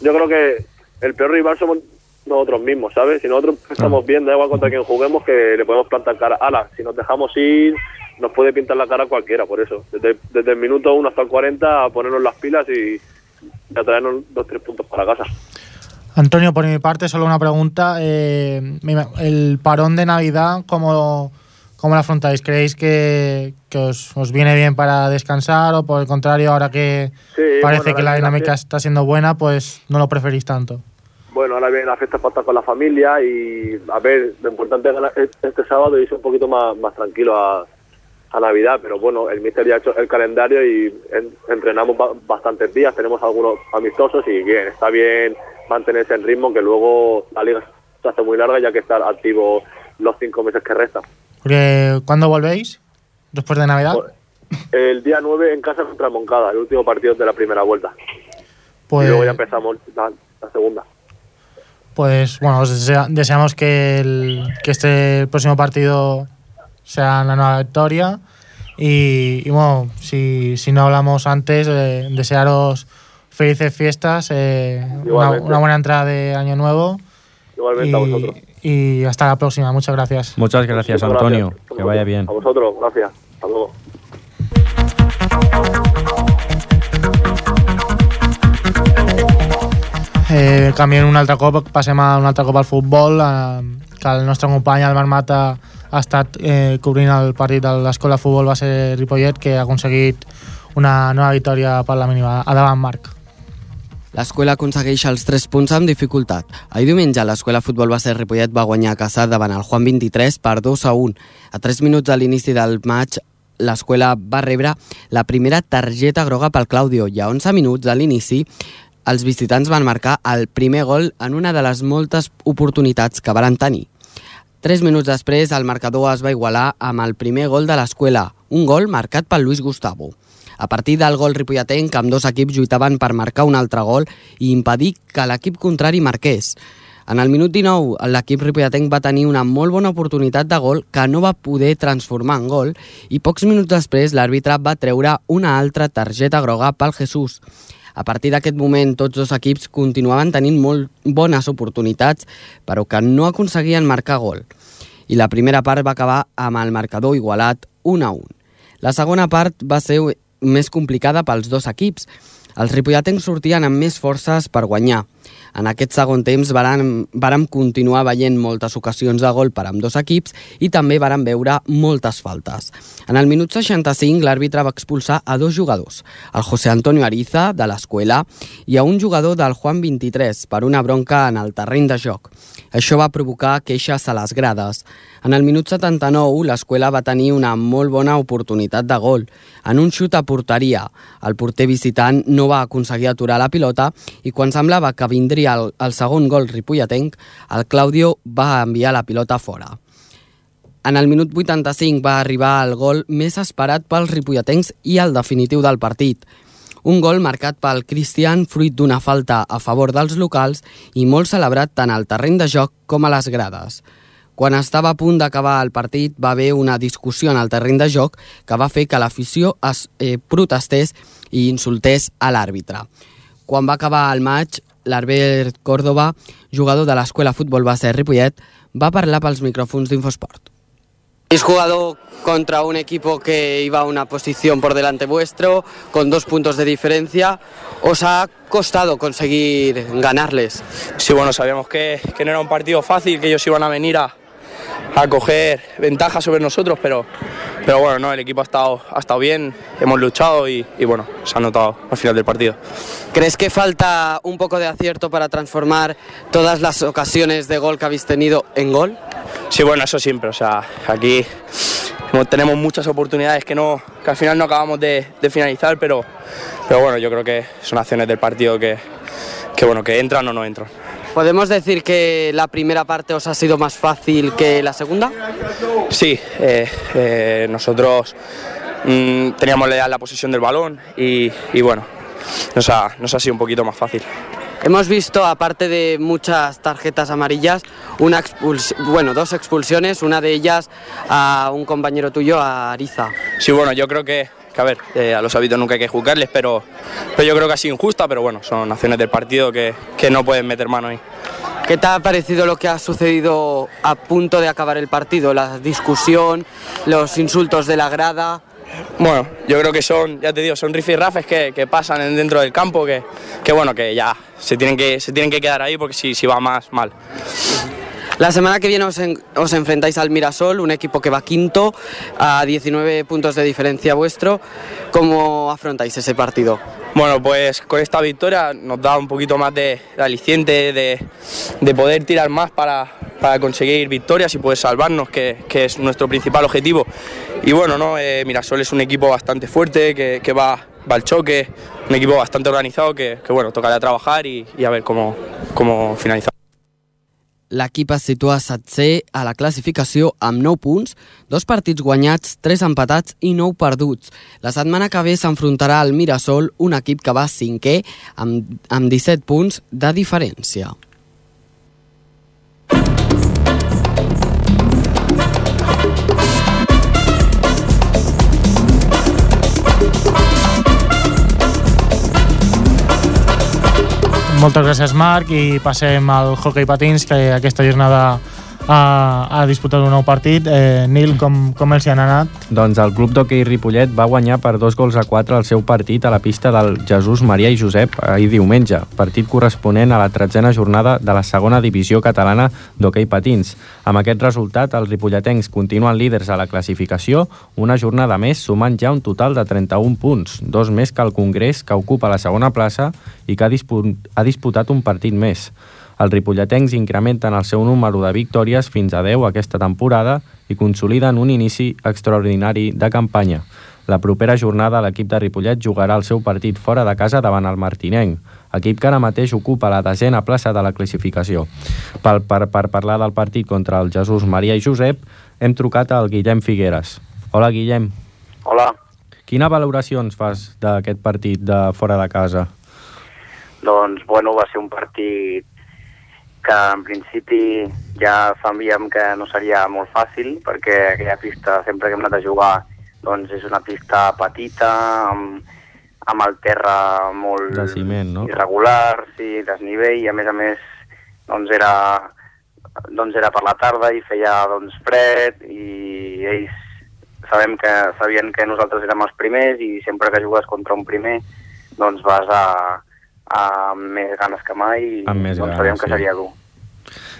Yo creo que el peor rival somos nosotros mismos, ¿sabes? Si nosotros estamos bien, da igual contra quien juguemos, que le podemos plantar cara. Ala, si nos dejamos ir, nos puede pintar la cara cualquiera, por eso. Desde, desde el minuto 1 hasta el 40, a ponernos las pilas y a traernos dos tres puntos para casa. Antonio, por mi parte, solo una pregunta. Eh, el parón de Navidad, ¿cómo, cómo lo afrontáis? ¿Creéis que, que os, os viene bien para descansar o por el contrario, ahora que Sí, parece bueno, que la dinámica está siendo buena, pues no lo preferís tanto? Bueno, ahora viene la fiesta para estar con la familia y a ver, lo importante es ganar este sábado y irse un poquito más, más tranquilo a, a Navidad, pero bueno, el míster ya ha hecho el calendario y en- entrenamos ba- bastantes días, tenemos algunos amistosos y bien, está bien mantenerse en ritmo que luego la liga se hace muy larga ya que estar activo los cinco meses que restan. ¿Cuándo volvéis? ¿Después de Navidad? El día 9 en casa contra Moncada, el último partido de la primera vuelta. Pues, Y luego ya empezamos la, la segunda. pues bueno, os desea- deseamos que, el- que este próximo partido sea la nueva victoria. Y, y bueno, si, si no hablamos antes, eh, desearos felices fiestas, eh, una, una buena entrada de Año Nuevo. Igualmente a vosotros. Y, y hasta la próxima. Muchas gracias. Muchas gracias, Muchas Antonio. gracias. Que vaya bien. A vosotros, gracias. Hasta luego. Eh, canviem un altre cop, passem a un altre cop al futbol, eh, que el nostre company, el Marc Mata, ha estat eh, cobrint el partit de l'escola de futbol base Ripollet, que ha aconseguit una nova victòria per la mínima. Endavant, Marc. L'escola aconsegueix els 3 punts amb dificultat. Ahir diumenge l'escola futbol base Ripollet va guanyar a casa davant el Juan 23 per 2 a 1. A 3 minuts de l'inici del maig, l'escola va rebre la primera targeta groga pel Claudio i a 11 minuts a l'inici els visitants van marcar el primer gol en una de les moltes oportunitats que varen tenir. Tres minuts després, el marcador es va igualar amb el primer gol de l'escola, un gol marcat pel Luis Gustavo. A partir del gol ripolletenc, amb dos equips lluitaven per marcar un altre gol i impedir que l'equip contrari marqués. En el minut 19, l'equip ripolletenc va tenir una molt bona oportunitat de gol que no va poder transformar en gol i pocs minuts després l'àrbitre va treure una altra targeta groga pel Jesús. A partir d'aquest moment, tots dos equips continuaven tenint molt bones oportunitats, però que no aconseguien marcar gol. I la primera part va acabar amb el marcador igualat 1 a 1. La segona part va ser més complicada pels dos equips. Els ripolletens sortien amb més forces per guanyar. En aquest segon temps vàrem, continuar veient moltes ocasions de gol per amb dos equips i també vàrem veure moltes faltes. En el minut 65 l'àrbitre va expulsar a dos jugadors, el José Antonio Ariza, de l'Escuela, i a un jugador del Juan 23 per una bronca en el terreny de joc. Això va provocar queixes a les grades. En el minut 79, l'Escuela va tenir una molt bona oportunitat de gol. En un xut a porteria, el porter visitant no va aconseguir aturar la pilota i quan semblava que vindria el, el segon gol ripolletenc, el Claudio va enviar la pilota fora. En el minut 85 va arribar el gol més esperat pels ripolletens i el definitiu del partit. Un gol marcat pel Cristian fruit d'una falta a favor dels locals i molt celebrat tant al terreny de joc com a les grades. Quan estava a punt d'acabar el partit va haver una discussió en el terreny de joc que va fer que l'afició es eh, protestés i insultés a l'àrbitre. Quan va acabar el maig, l'Arbert Córdoba, jugador de l'Escuela Futbol Base Ripollet, va parlar pels micròfons d'Infosport. Habéis jugado contra un equipo que iba a una posición por delante vuestro, con dos puntos de diferencia. ¿Os ha costado conseguir ganarles? Sí, bueno, sabíamos que, que no era un partido fácil, que ellos iban a venir a, a coger ventaja sobre nosotros, pero, pero bueno, no, el equipo ha estado, ha estado bien, hemos luchado y, y bueno, se ha notado al final del partido. ¿Crees que falta un poco de acierto para transformar todas las ocasiones de gol que habéis tenido en gol? Sí, bueno, eso siempre, o sea, aquí tenemos muchas oportunidades que, no, que al final no acabamos de, de finalizar, pero, pero bueno, yo creo que son acciones del partido que, que, bueno, que entran o no entran. ¿Podemos decir que la primera parte os ha sido más fácil que la segunda? Sí, eh, eh, nosotros mm, teníamos la, la posesión del balón y, y bueno, nos ha, nos ha sido un poquito más fácil. Hemos visto, aparte de muchas tarjetas amarillas, una expuls bueno, dos expulsiones, una de ellas a un compañero tuyo, a Ariza. Sí, bueno, yo creo que, que a ver, eh, a los hábitos nunca hay que juzgarles, pero, pero yo creo que ha sido injusta, pero bueno, son acciones del partido que, que no pueden meter mano ahí. ¿Qué te ha parecido lo que ha sucedido a punto de acabar el partido? La discusión, los insultos de la grada. Bueno, yo creo que son, ya te digo, son rifirrafes que, que pasan en- dentro del campo que, que bueno, que ya se tienen que, se tienen que quedar ahí porque si, si va más, mal. La semana que viene os, en- os enfrentáis al Mirasol, un equipo que va quinto a 19 puntos de diferencia vuestro. ¿Cómo afrontáis ese partido? Bueno, pues con esta victoria nos da un poquito más de, aliciente, de, de poder tirar más para, conseguir victorias y poder salvarnos, que, es nuestro principal objetivo. Y bueno, ¿no? Eh, Mirasol es un equipo bastante fuerte, que, va, al choque, un equipo bastante organizado que, que bueno, tocará trabajar y, y a ver cómo, cómo finalizar. L'equip es situa setzer a la classificació amb 9 punts, dos partits guanyats, 3 empatats i 9 perduts. La setmana que ve s'enfrontarà al Mirasol, un equip que va cinquè amb, amb 17 punts de diferència. Moltes gràcies, Marc, i passem al hockey patins, que aquesta jornada ha, ha disputat un nou partit. Eh, Nil, com, com els hi han anat? Doncs el club d'hoquei Ripollet va guanyar per dos gols a quatre el seu partit a la pista del Jesús Maria i Josep ahir diumenge, partit corresponent a la tretzena jornada de la segona divisió catalana d'hoquei patins. Amb aquest resultat, els ripolletens continuen líders a la classificació, una jornada més sumant ja un total de 31 punts, dos més que el Congrés, que ocupa la segona plaça i que ha, ha disputat un partit més. Els ripolletens incrementen el seu número de victòries fins a 10 aquesta temporada i consoliden un inici extraordinari de campanya. La propera jornada l'equip de Ripollet jugarà el seu partit fora de casa davant el Martinenc, equip que ara mateix ocupa la desena plaça de la classificació. Per, per, per parlar del partit contra el Jesús Maria i Josep, hem trucat al Guillem Figueres. Hola, Guillem. Hola. Quina valoració ens fas d'aquest partit de fora de casa? Doncs, bueno, va ser un partit que en principi ja sabíem que no seria molt fàcil perquè aquella pista sempre que hem anat a jugar doncs és una pista petita amb, amb el terra molt De ciment, no? irregular, sí, desnivell i a més a més doncs era, doncs era per la tarda i feia doncs fred i ells sabem que sabien que nosaltres érem els primers i sempre que jugues contra un primer doncs vas a, a amb més ganes que mai i Amb més doncs ganes, sabíem que sí. seria dur.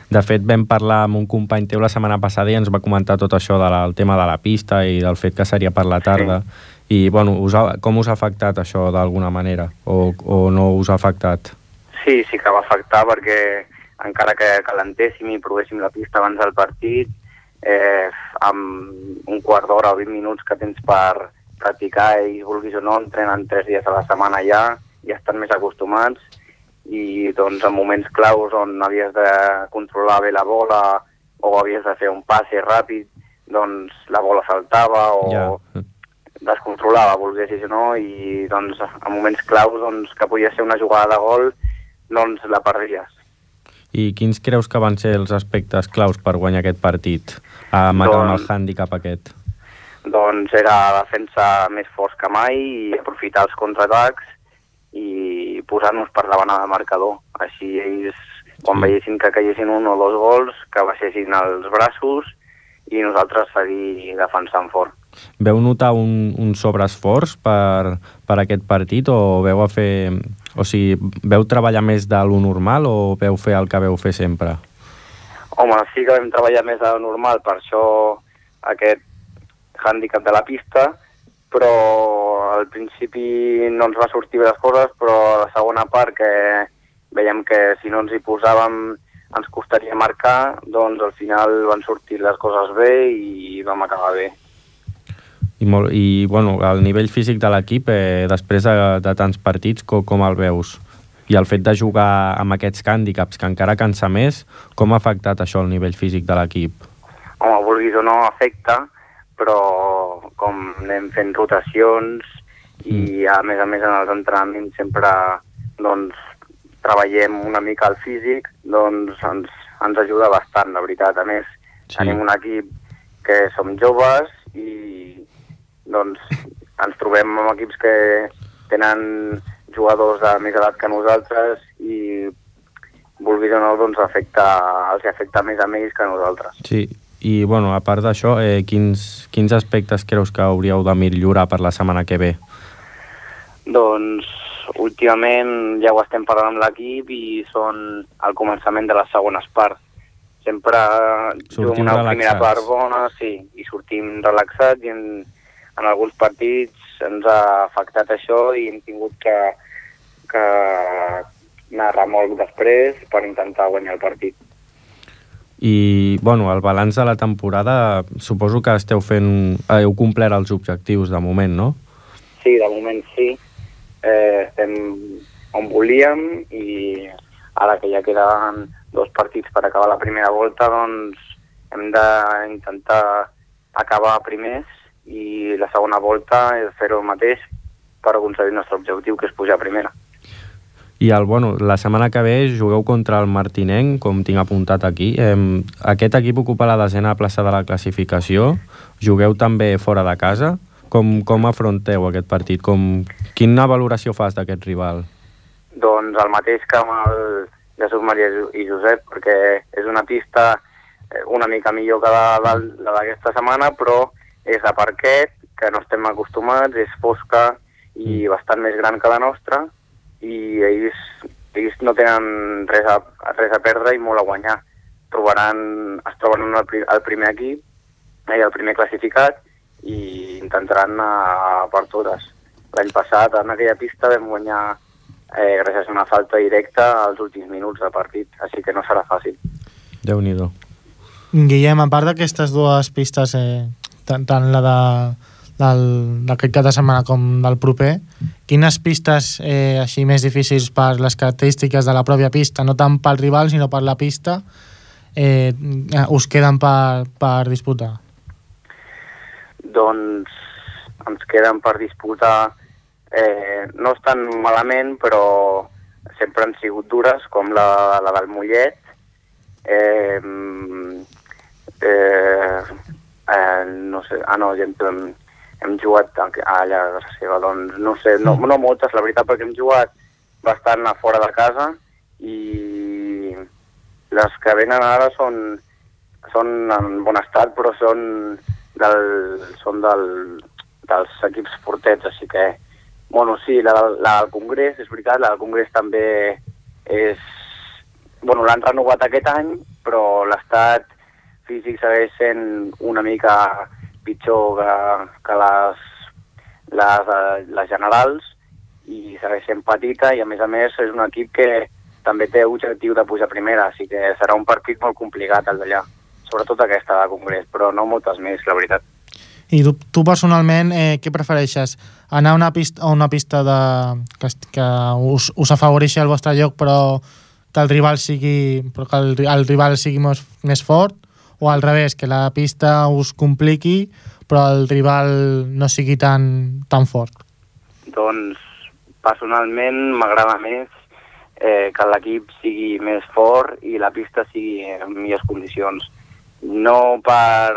De fet, vam parlar amb un company teu la setmana passada i ens va comentar tot això del tema de la pista i del fet que seria per la tarda. Sí. I, bueno, us ha, com us ha afectat això d'alguna manera? O, o no us ha afectat? Sí, sí que va afectar perquè encara que calentéssim i provéssim la pista abans del partit, eh, amb un quart d'hora o 20 minuts que tens per practicar i vulguis o no, entrenen tres dies a la setmana ja i estan més acostumats i doncs en moments claus on havies de controlar bé la bola o havies de fer un passe ràpid, doncs la bola saltava o Ja. descontrolava, volguessis o no, i doncs en moments claus doncs, que podia ser una jugada de gol, doncs la perdies. I quins creus que van ser els aspectes claus per guanyar aquest partit? Amb, doncs... amb el Doncs- hàndicap aquest. Doncs era la defensa més forts que mai i aprofitar els contraatacs i posar-nos per davant del marcador. Així ells, quan Sí. veiessin que caiguessin un o dos gols, que baixessin els braços i nosaltres seguir defensant fort. Veu notar un, un sobreesforç per, per aquest partit o veu a fer... O sigui, veu treballar més de lo normal o veu fer el que veu fer sempre? Home, sí que vam treballar més de lo normal, per això aquest hàndicap de la pista, però al principi no ens va sortir bé les coses, però a la segona part que veiem que si no ens hi posàvem ens costaria marcar, doncs al final van sortir les coses bé i vam acabar bé. I, molt, i bueno, el nivell físic de l'equip, eh, després de, de tants partits, com, com el veus? I el fet de jugar amb aquests hàndicaps, que encara cansa més, com ha afectat això el nivell físic de l'equip? Home, vulguis o no, afecta, però com anem fent rotacions i a més a més en els entrenaments sempre doncs, treballem una mica el físic, doncs ens, ens ajuda bastant, la veritat. A més, Sí. sí. tenim un equip que som joves i doncs ens trobem amb equips que tenen jugadors de més edat que nosaltres i vulguis o no, doncs afecta, els afecta més a ells que a nosaltres. Sí, i bueno, a part d'això, eh, quins, quins aspectes creus que hauríeu de millorar per la setmana que ve? Doncs últimament ja ho estem parlant amb l'equip i són al començament de les segones parts. Sempre Sortim una primera relaxats. part bona, sí, i sortim relaxats i en, en alguns partits ens ha afectat això i hem tingut que, que anar a remolc després per intentar guanyar el partit. I, bueno, el balanç de la temporada, suposo que esteu fent... Heu complert els objectius de moment, no? Sí, de moment sí. Eh, estem on volíem i ara que ja queden dos partits per acabar la primera volta, doncs hem d'intentar acabar primers i la segona volta és fer-ho el mateix per aconseguir el nostre objectiu, que és pujar a primera. I el, bueno, la setmana que ve jugueu contra el Martinenc, com tinc apuntat aquí. Eh, aquest equip ocupa la desena plaça de la classificació. Jugueu també fora de casa. Com, com afronteu aquest partit? Com, quina valoració fas d'aquest rival? Doncs el mateix que amb el Jesús Maria i Josep, perquè és una pista eh, una mica millor que la, la, la d'aquesta setmana, però és de parquet, que no estem acostumats, és fosca i bastant més gran que la nostra, i ells, ells no tenen res a, res a perdre i molt a guanyar. Trobaran, es trobaran el, el primer equip, eh, el primer classificat, i intentaran anar per totes. L'any passat, en aquella pista, vam guanyar eh, gràcies a una falta directa als últims minuts del partit, així que no serà fàcil. Déu-n'hi-do. Guillem, a part d'aquestes dues pistes, eh, tant, tant la de d'aquest cap de setmana com del proper, quines pistes eh, així més difícils per les característiques de la pròpia pista, no tant pel rival sinó per la pista, eh, us queden per, per disputar? Doncs ens queden per disputar, eh, no estan malament, però sempre han sigut dures, com la, la del Mollet, eh, eh, eh, no sé, ah no, ja hem, jugat allà a casa seva, doncs no sé, no, no moltes, la veritat, perquè hem jugat bastant a fora de casa i les que venen ara són, són en bon estat, però són, del, són del, dels equips fortets, així que, bueno, sí, la, la del Congrés, és veritat, la del Congrés també és... Bueno, l'han renovat aquest any, però l'estat físic segueix sent una mica pitjor que, que les, les, eh, les generals i segueix sent petita i a més a més és un equip que també té objectiu de pujar primera, així que serà un partit molt complicat el d'allà, sobretot aquesta de Congrés, però no moltes més, la veritat. I tu, tu personalment, eh, què prefereixes? Anar a una pista, a una pista de, que, que us, us afavoreixi el vostre lloc però que el rival sigui, però que el, el rival sigui més, més fort o al revés, que la pista us compliqui però el rival no sigui tan, tan fort? Doncs personalment m'agrada més eh, que l'equip sigui més fort i la pista sigui en millors condicions. No per,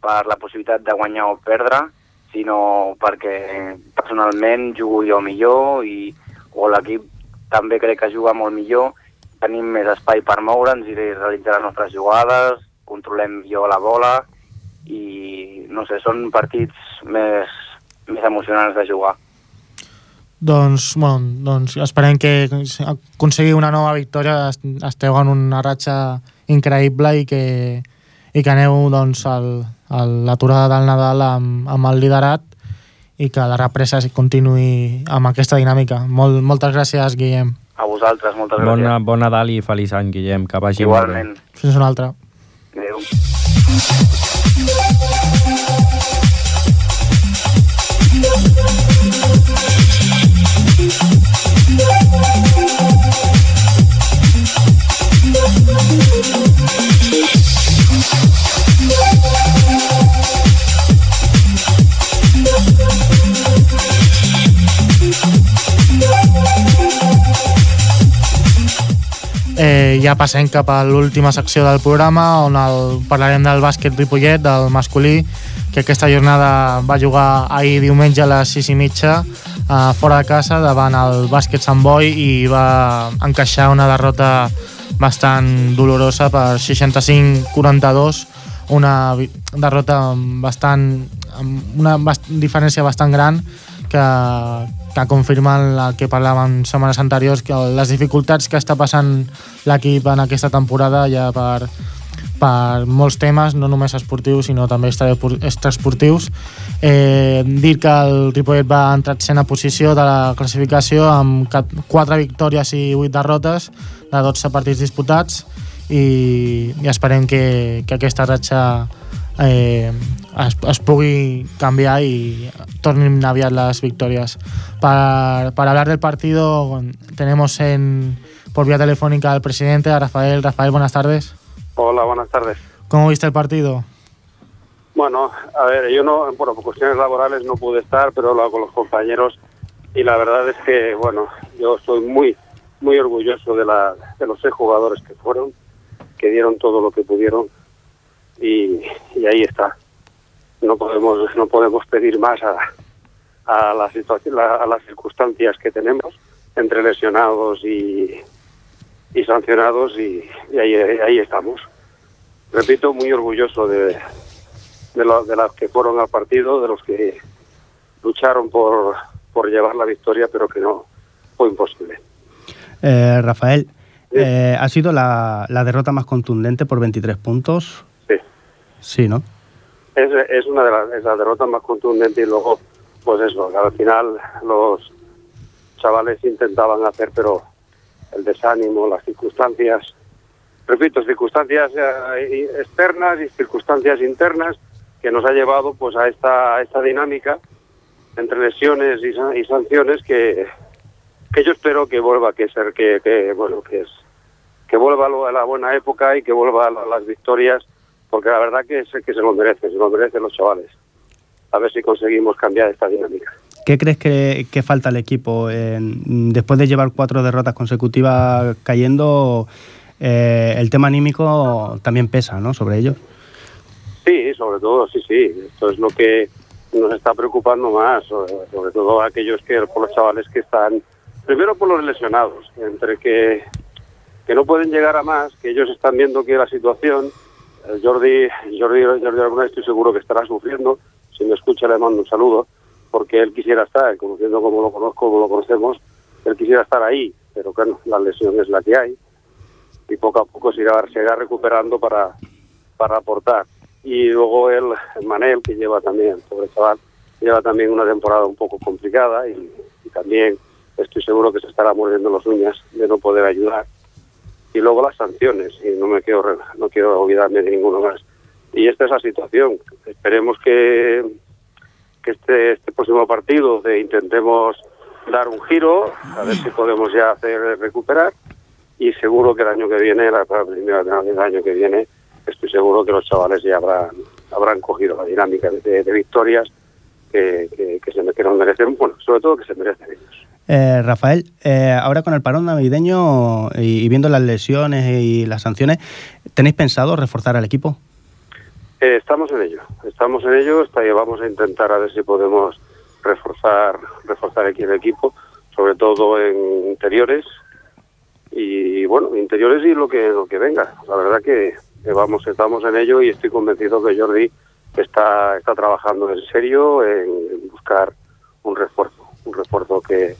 per la possibilitat de guanyar o perdre, sinó perquè personalment jugo jo millor i o l'equip també crec que juga molt millor, tenim més espai per moure'ns i realitzar les nostres jugades, controlem millor la bola i no sé, són partits més, més emocionants de jugar. Doncs, bueno, doncs esperem que aconseguir una nova victòria, est- esteu en una ratxa increïble i que, i que aneu doncs, al, a l'aturada del Nadal amb, amb el liderat i que la represa continuï amb aquesta dinàmica. Molt, moltes gràcies, Guillem. A vosaltres, moltes Bon, gràcies. bon Nadal i feliç any, Guillem, que vagi molt bé. Igualment. Fins una altra. Valeu. Eh, ja passem cap a l'última secció del programa on el, parlarem del bàsquet Ripollet, del masculí, que aquesta jornada va jugar ahir diumenge a les 6 i mitja eh, fora de casa davant el bàsquet Sant Boi i va encaixar una derrota bastant dolorosa per 65-42 una derrota bastant amb una bast diferència bastant gran que, que confirmen el que parlàvem setmanes anteriors, que les dificultats que està passant l'equip en aquesta temporada ja per, per molts temes, no només esportius, sinó també extra- extraesportius. Eh, dir que el Ripollet va entrar en a posició de la classificació amb 4 victòries i 8 derrotes de 12 partits disputats i, i esperem que, que aquesta ratxa eh, es, es pugui cambiar y tornen aviat las victorias. Para, para hablar del partido tenemos en, por vía telefónica al presidente, a Rafael. Rafael, buenas tardes. Hola, buenas tardes. ¿Cómo viste el partido? Bueno, a ver, yo no, bueno, por cuestiones laborales no pude estar, pero he hablado con los compañeros y la verdad es que, bueno, yo estoy muy, muy orgulloso de, la, de los seis jugadores que fueron, que dieron todo lo que pudieron y, y ahí está. No podemos, no podemos pedir más a, a la situación, la- a las circunstancias que tenemos entre lesionados y, y sancionados y, y ahí, ahí estamos. Repito, muy orgulloso de, de, lo- de las que fueron al partido, de los que lucharon por, por llevar la victoria, pero que no fue imposible. Eh, Rafael, eh, ha sido la, la derrota más contundente por 23 puntos. Sí. ¿no? Es, es una de las es la derrota más contundente y luego, pues eso, al final los chavales intentaban hacer, pero el desánimo, las circunstancias, repito, circunstancias eh, externas y circunstancias internas que nos ha llevado pues a esta, a esta dinámica entre lesiones y, y sanciones que, que yo espero que vuelva que ser que, que, bueno que es que vuelva a la buena época y que vuelva a la- las victorias porque la verdad que sé que se lo merecen se lo merecen los chavales a ver si conseguimos cambiar esta dinámica ¿Qué crees que, que falta al equipo? En- después de llevar cuatro derrotas consecutivas cayendo, eh, el tema anímico también pesa ¿no? sobre ellos. Sí, sobre todo, sí, sí. Esto es lo que nos está preocupando más, sobre, sobre todo aquellos que, por los chavales que están, primero por los lesionados, entre que, que no pueden llegar a más, que ellos están viendo que la situación, eh, Jordi, Jordi, Jordi alguna vez estoy seguro que estará sufriendo, si me escucha le mando un saludo, porque él quisiera estar, conociendo como lo conozco, como lo conocemos, él quisiera estar ahí, pero claro, la lesión es la que hay, y poco a poco se irá, recuperando para, para aportar. Y luego el Manel, que lleva también, pobre chaval, lleva también una temporada un poco complicada y, y también estoy seguro que se estará mordiendo las uñas de no poder ayudar. Y luego las sanciones, y no me quiero, no quiero olvidarme de ninguno más. Y esta es la situación. Esperemos que, que este, este próximo partido de intentemos dar un giro, a ver si podemos ya hacer recuperar y seguro que el año que viene, la primera del año que viene, estoy seguro que los chavales ya habrán, habrán cogido la dinámica de, victorias que, que, que se que nos merecen, bueno, sobre todo que se merecen ellos. Eh, Rafael, eh, ahora con el parón navideño y, viendo las lesiones y las sanciones, ¿tenéis pensado reforzar al equipo? Eh, estamos en ello, estamos en ello, hasta vamos a intentar a ver si podemos reforzar, reforzar aquí el equipo, sobre todo en interiores y bueno, interiores y lo que lo que venga. La verdad que, que vamos, estamos en ello y estoy convencido que Jordi está, está trabajando en serio en buscar un refuerzo, un refuerzo que,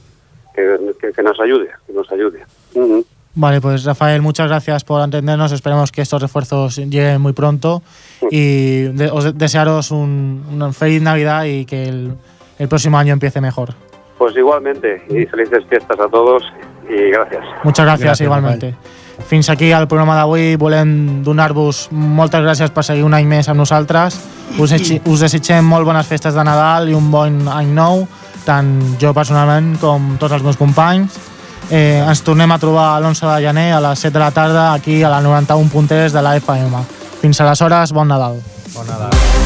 que, que- que nos ayude, que nos ayude. Ujú. Vale, pues Rafael, muchas gracias por atendernos. Esperemos que estos refuerzos lleguen muy pronto y de- os desearos un, una feliz Navidad y que el, el próximo año empiece mejor. Pues igualmente, y felices fiestas a todos y gracias. Muchas gràcies, igualmente. Fins aquí el programa d'avui. Volem donar-vos moltes gràcies per seguir un any més amb nosaltres. Us, us desitgem molt bones festes de Nadal i un bon any nou, tant jo personalment com tots els meus companys. Eh, ens tornem a trobar l'11 de gener a les 7 de la tarda aquí a la 91.3 de la FM. Fins aleshores, bon Nadal. Bon Nadal.